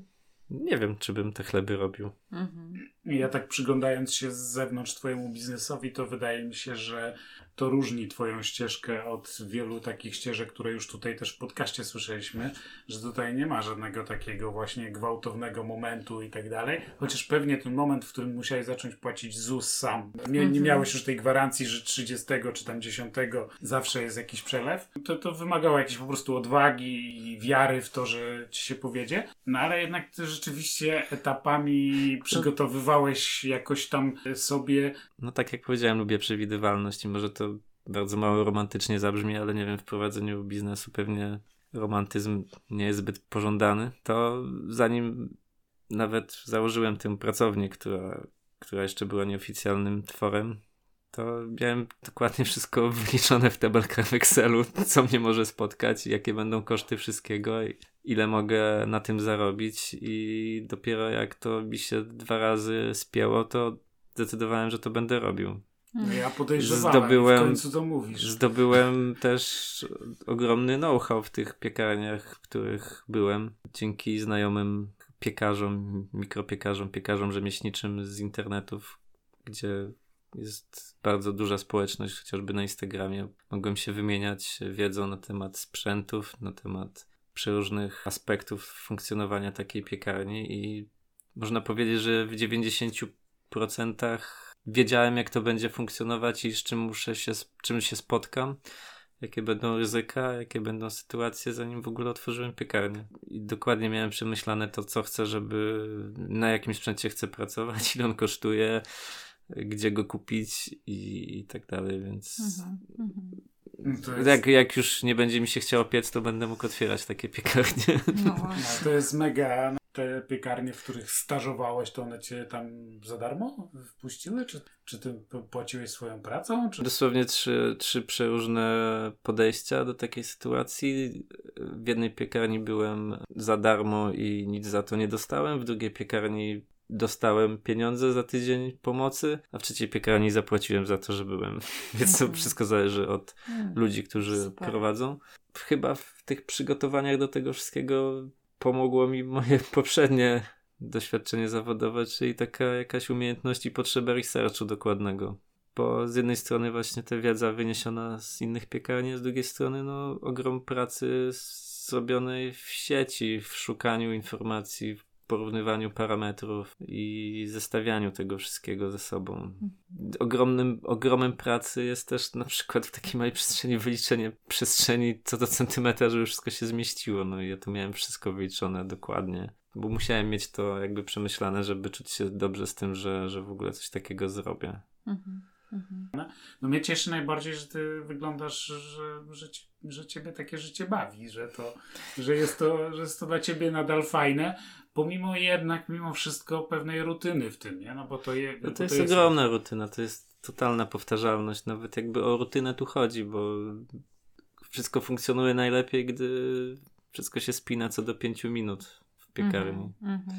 nie wiem, czy bym te chleby robił. Mhm. Ja tak przyglądając się z zewnątrz twojemu biznesowi, to wydaje mi się, że to różni twoją ścieżkę od wielu takich ścieżek, które już tutaj też w podcaście słyszeliśmy, że tutaj nie ma żadnego takiego właśnie gwałtownego momentu i tak dalej, chociaż pewnie ten moment, w którym musiałeś zacząć płacić ZUS sam, nie, nie Mhm. miałeś już tej gwarancji, że 30 czy tam 10 zawsze jest jakiś przelew, to, to wymagało jakiejś po prostu odwagi i wiary w to, że ci się powiedzie, no ale jednak ty rzeczywiście etapami przygotowywałeś jakoś tam sobie No tak jak powiedziałem, lubię przewidywalność i może to bardzo mało romantycznie zabrzmi, ale nie wiem, w prowadzeniu biznesu pewnie romantyzm nie jest zbyt pożądany. To zanim nawet założyłem tę pracownię, która, która jeszcze była nieoficjalnym tworem, to miałem dokładnie wszystko wyliczone w tabelkach w Excelu, co mnie może spotkać, jakie będą koszty wszystkiego, ile mogę na tym zarobić i dopiero jak to mi się dwa razy spięło, to zdecydowałem, że to będę robił. No ja podejrzewałem, Zdobyłem- w końcu to mówisz. Zdobyłem też ogromny know-how w tych piekarniach, w których byłem, dzięki znajomym piekarzom, mikropiekarzom, piekarzom rzemieślniczym z internetów, gdzie jest bardzo duża społeczność, chociażby na Instagramie. Mogłem się wymieniać wiedzą na temat sprzętów, na temat przeróżnych aspektów funkcjonowania takiej piekarni i można powiedzieć, że w 90% wiedziałem, jak to będzie funkcjonować i z czym muszę się, z czym się spotkam, jakie będą ryzyka, jakie będą sytuacje, zanim w ogóle otworzyłem piekarnię. I dokładnie miałem przemyślane to, co chcę, żeby, na jakim sprzęcie chcę pracować, ile on kosztuje, gdzie go kupić i, i tak dalej, więc Mhm. Mhm. No jest, jak, jak już nie będzie mi się chciało piec, to będę mógł otwierać takie piekarnie. No no, to jest mega. Te piekarnie, w których stażowałeś, to one cię tam za darmo wpuściły? Czy, czy ty płaciłeś swoją pracą? Czy... Dosłownie trzy, trzy przeróżne podejścia do takiej sytuacji. W jednej piekarni byłem za darmo i nic za to nie dostałem, w drugiej piekarni dostałem pieniądze za tydzień pomocy, a w trzeciej piekarni zapłaciłem za to, że byłem. Więc to Mhm. wszystko zależy od Mm. ludzi, którzy Super. prowadzą. Chyba w tych przygotowaniach do tego wszystkiego pomogło mi moje poprzednie doświadczenie zawodowe, czyli taka jakaś umiejętność i potrzeba researchu dokładnego. Bo z jednej strony właśnie ta wiedza wyniesiona z innych piekarni, z drugiej strony no, ogrom pracy zrobionej w sieci, w szukaniu informacji, porównywaniu parametrów i zestawianiu tego wszystkiego ze sobą. Ogromnym, ogromem pracy jest też na przykład w takiej małej przestrzeni wyliczenie przestrzeni co do centymetra, żeby wszystko się zmieściło. No i ja tu miałem wszystko wyliczone dokładnie, bo musiałem mieć to jakby przemyślane, żeby czuć się dobrze z tym, że, że w ogóle coś takiego zrobię. Mhm. Mhm. No mnie cieszy najbardziej, że ty wyglądasz, że, że, że ciebie takie życie bawi, że to, że jest to, że jest to dla ciebie nadal fajne, pomimo jednak, mimo wszystko pewnej rutyny w tym, nie? No bo to, je, no to, jest, to jest ogromna rutyna, to jest totalna powtarzalność, nawet jakby o rutynę tu chodzi, bo wszystko funkcjonuje najlepiej, gdy wszystko się spina co do pięciu minut w piekarni. Mm -hmm.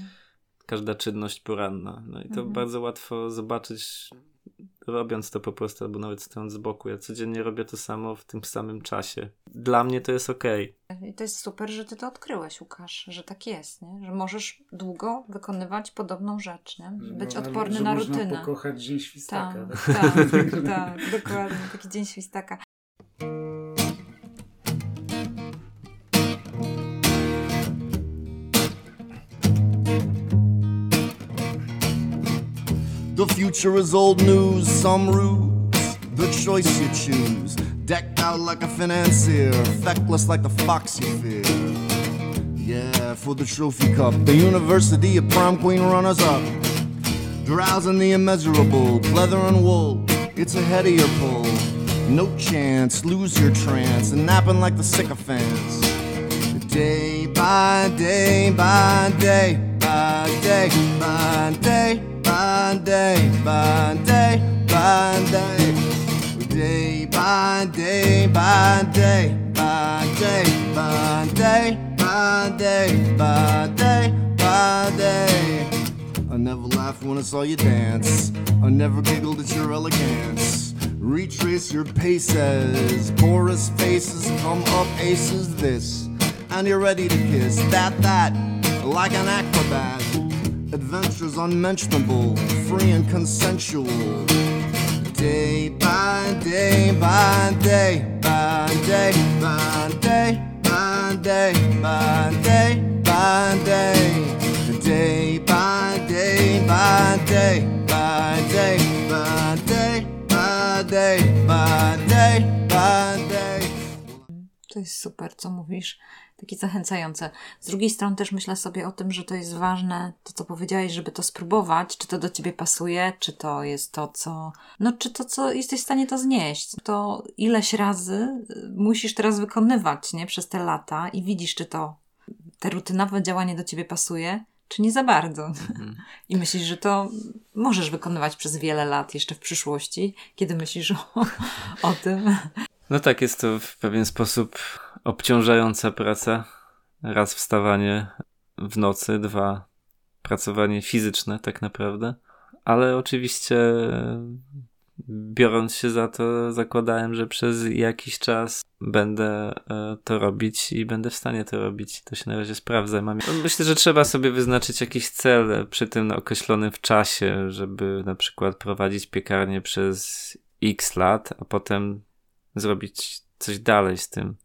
Każda czynność poranna. No i to mm -hmm. bardzo łatwo zobaczyć robiąc to po prostu, albo nawet stojąc z boku. Ja codziennie robię to samo w tym samym czasie. Dla mnie to jest okej. Okay. I to jest super, że ty to odkryłeś, Łukasz, że tak jest, nie? że możesz długo wykonywać podobną rzecz, nie? być no, odporny na można rutynę. pokochać Dzień Świstaka. Tak, tak, tak, tak, dokładnie, taki Dzień Świstaka. The future is old news, some ruse, the choice you choose. Decked out like a financier, feckless like the fox you fear. Yeah, for the trophy cup, the university of prom queen runners up. Drowsing the immeasurable, leather and wool, it's ahead of your pull. No chance, lose your trance, and napping like the sycophants. Day by day by day by day by day by day, by day, by day, day by day, by day, by day, by day, by day, by day, by day. I never laughed when I saw you dance. I never giggled at your elegance. Retrace your paces, Boris faces, come up aces this, and you're ready to kiss that that like an acrobat adventures unmentionable, free and consensual. Day by day by day by day by day by day by day by day. Day by day by day by day by day by day by day by day. To jest super, co mówisz takie zachęcające. Z drugiej strony też myślę sobie o tym, że to jest ważne, to co powiedziałeś, żeby to spróbować, czy to do ciebie pasuje, czy to jest to, co, no czy to, co jesteś w stanie to znieść. To ileś razy y, musisz teraz wykonywać, nie, przez te lata i widzisz, czy to, te rutynowe działanie do ciebie pasuje, czy nie za bardzo. Mhm. I myślisz, że to możesz wykonywać przez wiele lat jeszcze w przyszłości, kiedy myślisz o, o tym. No tak, jest to w pewien sposób obciążająca praca. Raz wstawanie w nocy, dwa pracowanie fizyczne tak naprawdę. Ale oczywiście biorąc się za to, zakładałem, że przez jakiś czas będę e, to robić i będę w stanie to robić. To się na razie sprawdza. Mam... Myślę, że trzeba sobie wyznaczyć jakiś cel przy tym określonym w czasie, żeby na przykład prowadzić piekarnię przez x lat, a potem zrobić coś dalej z tym.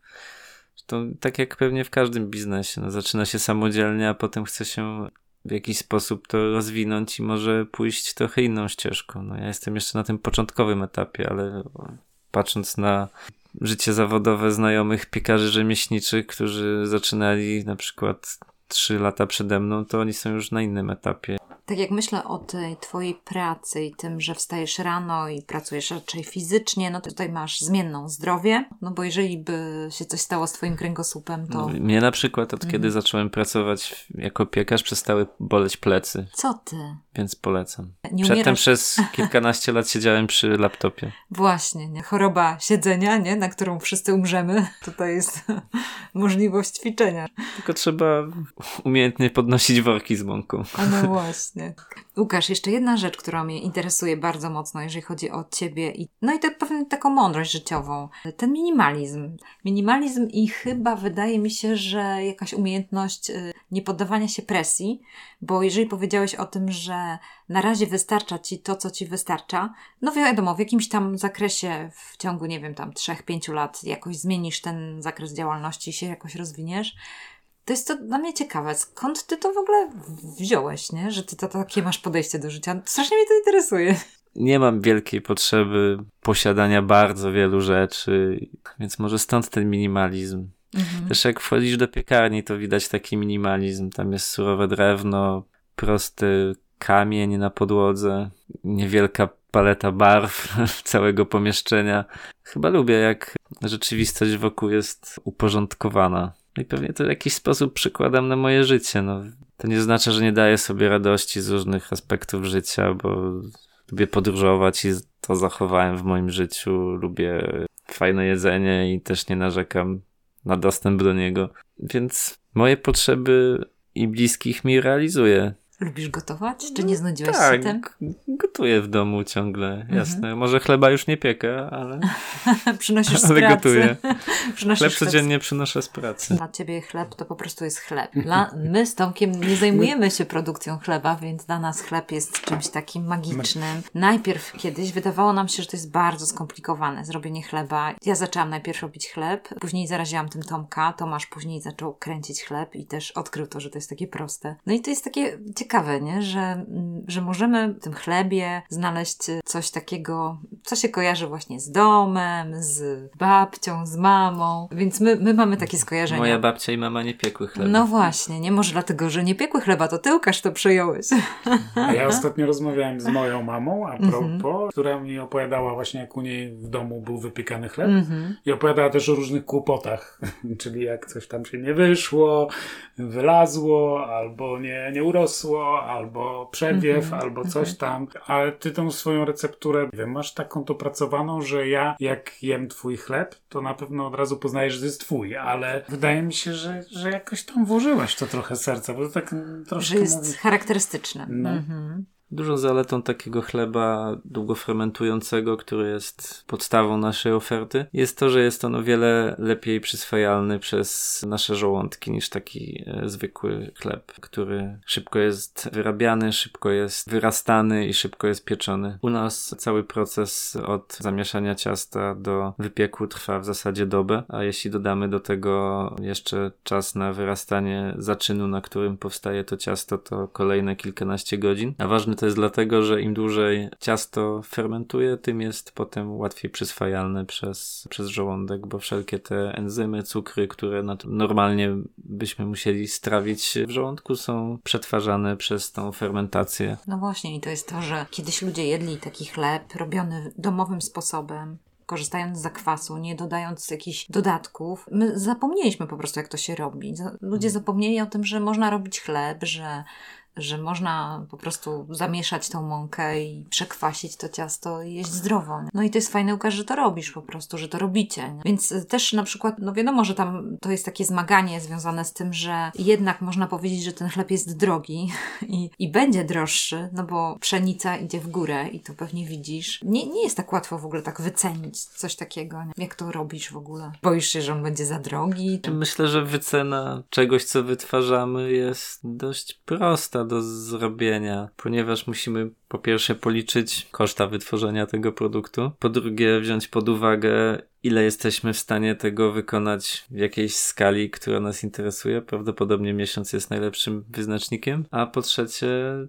To tak jak pewnie w każdym biznesie. No, zaczyna się samodzielnie, a potem chce się w jakiś sposób to rozwinąć i może pójść trochę inną ścieżką. No, ja jestem jeszcze na tym początkowym etapie, ale patrząc na życie zawodowe znajomych piekarzy rzemieślniczych, którzy zaczynali na przykład trzy lata przede mną, to oni są już na innym etapie tak jak myślę o tej twojej pracy i tym, że wstajesz rano i pracujesz raczej fizycznie, no to tutaj masz zmienną zdrowie, no bo jeżeli by się coś stało z twoim kręgosłupem, to... No, mnie na przykład od kiedy mhm. zacząłem pracować jako piekarz przestały boleć plecy. Co ty? Więc polecam. Nie Przedtem umierasz... przez kilkanaście lat siedziałem przy laptopie. Właśnie, nie? choroba siedzenia, nie? na którą wszyscy umrzemy. Tutaj jest możliwość ćwiczenia. Tylko trzeba umiejętnie podnosić worki z mąką. A no właśnie. Łukasz, jeszcze jedna rzecz, która mnie interesuje bardzo mocno, jeżeli chodzi o ciebie i no i tak pewnie taką mądrość życiową. Ten minimalizm. Minimalizm i chyba wydaje mi się, że jakaś umiejętność y, nie poddawania się presji, bo jeżeli powiedziałeś o tym, że na razie wystarcza ci to, co ci wystarcza, no wiadomo, w jakimś tam zakresie w ciągu, nie wiem, tam 3-5 lat jakoś zmienisz ten zakres działalności się jakoś rozwiniesz, to jest to dla mnie ciekawe. Skąd ty to w ogóle wziąłeś, nie? Że ty to takie masz podejście do życia? Strasznie mnie to interesuje. Nie mam wielkiej potrzeby posiadania bardzo wielu rzeczy, więc może stąd ten minimalizm. Mhm. Też jak wchodzisz do piekarni, to widać taki minimalizm. Tam jest surowe drewno, prosty kamień na podłodze, niewielka paleta barw całego pomieszczenia. Chyba lubię, jak rzeczywistość wokół jest uporządkowana. No i pewnie to w jakiś sposób przykładam na moje życie. No, to nie znaczy, że nie daję sobie radości z różnych aspektów życia, bo lubię podróżować i to zachowałem w moim życiu. Lubię fajne jedzenie i też nie narzekam na dostęp do niego. Więc moje potrzeby i bliskich mi realizuje. Lubisz gotować? Czy nie znudziłeś tak, się tym? gotuję w domu ciągle, jasne. Mhm. Może chleba już nie piekę, ale... Przynosisz z ale pracy. gotuję. chleb codziennie przynoszę z pracy. Dla ciebie chleb to po prostu jest chleb. Dla, my z Tomkiem nie zajmujemy się produkcją chleba, więc dla nas chleb jest czymś takim magicznym. Najpierw kiedyś wydawało nam się, że to jest bardzo skomplikowane, zrobienie chleba. Ja zaczęłam najpierw robić chleb, później zaraziłam tym Tomka. Tomasz później zaczął kręcić chleb i też odkrył to, że to jest takie proste. No i to jest takie ciekawe, nie? Że, mm, że możemy w tym chlebie znaleźć coś takiego, co się kojarzy właśnie z domem, z babcią, z mamą, więc my, my mamy takie skojarzenia. Moja babcia i mama nie piekły chleba. No właśnie, nie może dlatego, że nie piekły chleba, to ty Łukasz to przejąłeś. A ja ostatnio rozmawiałem z moją mamą, a mhm. propos, mm -hmm. która mi opowiadała właśnie jak u niej w domu był wypiekany chleb mm -hmm. i opowiadała też o różnych kłopotach, czyli jak coś tam się nie wyszło, wylazło, albo nie, nie urosło, albo przewiew, mm -hmm. albo coś tam, ale ty tą swoją recepturę, wiem, masz taką dopracowaną, że ja jak jem twój chleb, to na pewno od razu poznajesz, że to jest twój, ale wydaje mi się, że, że jakoś tam włożyłeś to trochę serca, bo to tak troszkę... Że jest mówi... charakterystyczne. No. Mhm. Dużą zaletą takiego chleba długofermentującego, który jest podstawą naszej oferty, jest to, że jest on o wiele lepiej przyswajalny przez nasze żołądki niż taki e, zwykły chleb, który szybko jest wyrabiany, szybko jest wyrastany i szybko jest pieczony. U nas cały proces od zamieszania ciasta do wypieku trwa w zasadzie dobę, a jeśli dodamy do tego jeszcze czas na wyrastanie zaczynu, na którym powstaje to ciasto, to kolejne kilkanaście godzin. A to jest dlatego, że im dłużej ciasto fermentuje, tym jest potem łatwiej przyswajalne przez, przez żołądek, bo wszelkie te enzymy, cukry, które normalnie byśmy musieli strawić w żołądku, są przetwarzane przez tą fermentację. No właśnie, i to jest to, że kiedyś ludzie jedli taki chleb robiony domowym sposobem, korzystając z zakwasu, nie dodając jakichś dodatków. My zapomnieliśmy po prostu, jak to się robi. Ludzie zapomnieli o tym, że można robić chleb, że że można po prostu zamieszać tą mąkę i przekwasić to ciasto i jeść zdrowo. Nie? No i to jest fajne, Łukasz, że to robisz po prostu, że to robicie. Nie? Więc też na przykład, no wiadomo, że tam to jest takie zmaganie związane z tym, że jednak można powiedzieć, że ten chleb jest drogi i, i będzie droższy, no bo pszenica idzie w górę i to pewnie widzisz. Nie, nie jest tak łatwo w ogóle tak wycenić coś takiego. Nie? Jak to robisz w ogóle? Boisz się, że on będzie za drogi? Myślę, że wycena czegoś, co wytwarzamy jest dość prosta do zrobienia, ponieważ musimy po pierwsze policzyć koszta wytworzenia tego produktu, po drugie wziąć pod uwagę ile jesteśmy w stanie tego wykonać w jakiejś skali, która nas interesuje. Prawdopodobnie miesiąc jest najlepszym wyznacznikiem. A po trzecie,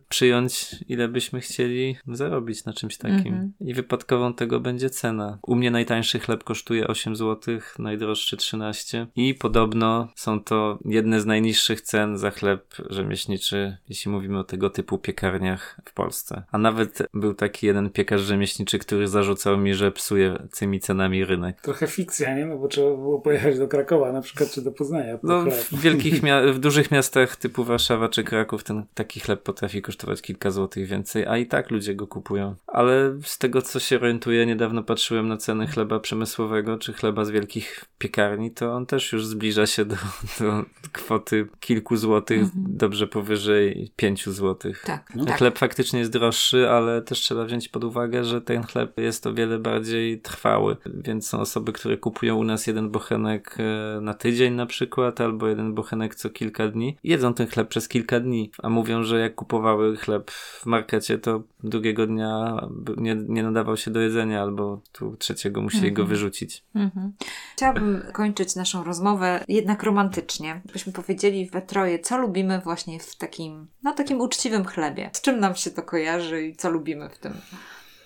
przyjąć, ile byśmy chcieli zarobić na czymś takim. -hmm. I wypadkową tego będzie cena. U mnie najtańszy chleb kosztuje 8 zł, najdroższy 13. I podobno są to jedne z najniższych cen za chleb rzemieślniczy, jeśli mówimy o tego typu piekarniach w Polsce. A nawet był taki jeden piekarz rzemieślniczy, który zarzucał mi, że psuje tymi cenami rynek trochę fikcja, nie? No bo trzeba było pojechać do Krakowa na przykład, czy do Poznania. No, w wielkich, w dużych miastach typu Warszawa czy Kraków ten taki chleb potrafi kosztować kilka złotych więcej, a i tak ludzie go kupują. Ale z tego, co się orientuję, niedawno patrzyłem na ceny chleba przemysłowego, czy chleba z wielkich piekarni, to on też już zbliża się do, do kwoty kilku złotych, mhm. dobrze powyżej pięciu złotych. Tak. No. tak. Chleb faktycznie jest droższy, ale też trzeba wziąć pod uwagę, że ten chleb jest o wiele bardziej trwały, więc są osoby, które kupują u nas jeden bochenek e, na tydzień na przykład, albo jeden bochenek co kilka dni, jedzą ten chleb przez kilka dni, a mówią, że jak kupowały chleb w markecie, to drugiego dnia nie, nie nadawał się do jedzenia, albo tu trzeciego musieli go mhm. wyrzucić. Mhm. Chciałabym kończyć naszą rozmowę jednak romantycznie, byśmy powiedzieli we troje, co lubimy właśnie w takim, no takim uczciwym chlebie. Z czym nam się to kojarzy i co lubimy w tym?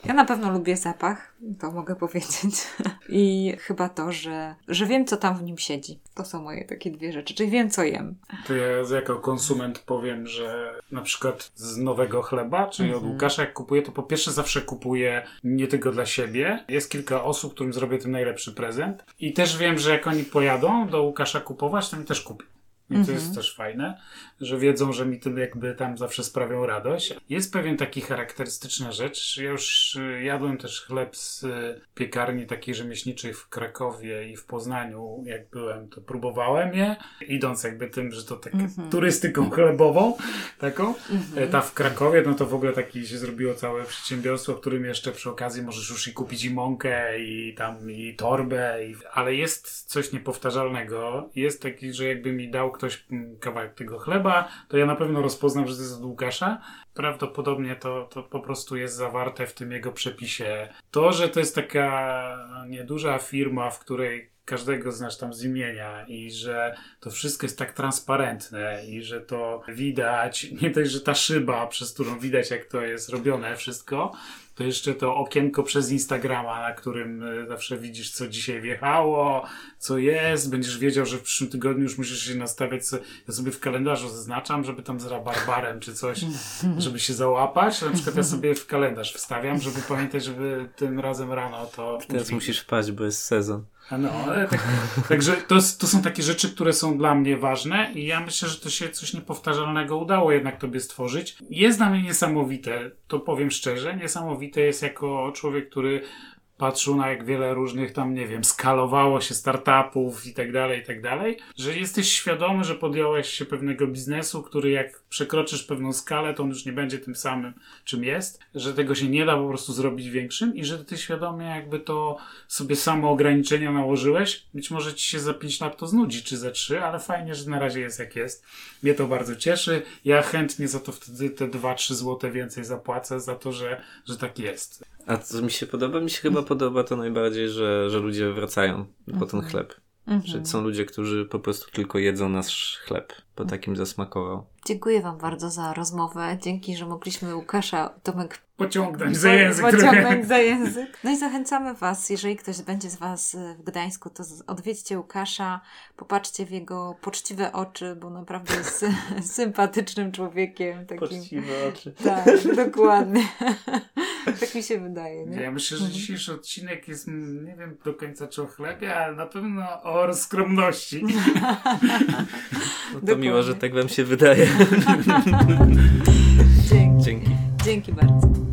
Ja na pewno lubię zapach, to mogę powiedzieć. I chyba to, że, że wiem, co tam w nim siedzi. To są moje takie dwie rzeczy, czyli wiem, co jem. To ja jako konsument powiem, że na przykład z nowego chleba, czyli -hmm. od mhm. Łukasza, jak kupuję, to po pierwsze zawsze kupuję nie tylko dla siebie. Jest kilka osób, którym zrobię ten najlepszy prezent. I też wiem, że jak oni pojadą do Łukasza kupować, to mi też kupią. I to jest też fajne że wiedzą, że mi tym jakby tam zawsze sprawią radość. Jest pewien taki charakterystyczna rzecz. Ja już y, jadłem też chleb z y, piekarni takiej rzemieślniczej w Krakowie i w Poznaniu. Jak byłem, to próbowałem je, idąc jakby tym, że to tak mm -hmm. turystyką chlebową taką. Mm -hmm. Ta w Krakowie, no to w ogóle taki się zrobiło całe przedsiębiorstwo, w którym jeszcze przy okazji możesz już i kupić i mąkę, i tam i torbę, i... ale jest coś niepowtarzalnego. Jest taki, że jakby mi dał ktoś mm, kawałek tego chleba, to ja na pewno rozpoznam, że to jest od Łukasza. Prawdopodobnie to, to po prostu jest zawarte w tym jego przepisie. To, że to jest taka nieduża firma, w której każdego znasz tam z imienia i że to wszystko jest tak transparentne i że to widać, nie dość, że ta szyba, przez którą widać jak to jest robione wszystko, to jeszcze to okienko przez Instagrama, na którym e, zawsze widzisz, co dzisiaj wjechało, co jest, będziesz wiedział, że w przyszłym tygodniu już musisz się nastawiać, co, ja sobie w kalendarzu zaznaczam, żeby tam z rabarbarem czy coś, żeby się załapać, na przykład ja sobie w kalendarz wstawiam, żeby pamiętać, żeby tym razem rano to... Teraz musisz wpaść, bo jest sezon. No, ale tak, także to, to są takie rzeczy, które są dla mnie ważne i ja myślę, że to się coś niepowtarzalnego udało jednak tobie stworzyć. Jest dla mnie niesamowite, to powiem szczerze, niesamowite jest jako człowiek, który patrzył na jak wiele różnych tam, nie wiem, skalowało się startupów i tak dalej, i tak dalej, że jesteś świadomy, że podjąłeś się pewnego biznesu, który jak przekroczysz pewną skalę, to on już nie będzie tym samym, czym jest, że tego się nie da po prostu zrobić większym i że ty świadomie jakby to sobie samo ograniczenia nałożyłeś. Być może ci się za 5 lat to znudzi, czy za 3, ale fajnie, że na razie jest jak jest. Mnie to bardzo cieszy. Ja chętnie za to wtedy te 2-3 złote więcej zapłacę za to, że, że tak jest. A co mi się podoba? Mi się chyba podoba to najbardziej, że, że ludzie wracają po ten mhm. chleb. Mhm. Że są ludzie, którzy po prostu tylko jedzą nasz chleb, bo takim zasmakował. Dziękuję Wam bardzo za rozmowę. Dzięki, że mogliśmy Łukasza Tomek pociągnąć za język. Pociągnąć za język. No i zachęcamy Was, jeżeli ktoś będzie z Was w Gdańsku, to odwiedźcie Łukasza, popatrzcie w jego poczciwe oczy, bo naprawdę jest sympatycznym człowiekiem. Takim... Poczciwe oczy. Tak, dokładnie. tak mi się wydaje. Nie? Ja myślę, że mhm. dzisiejszy odcinek jest, nie wiem do końca czy o chlebie, ale na pewno o skromności. no to miło, że tak Wam się wydaje. Dzięki. Dzięki. Dzięki bardzo.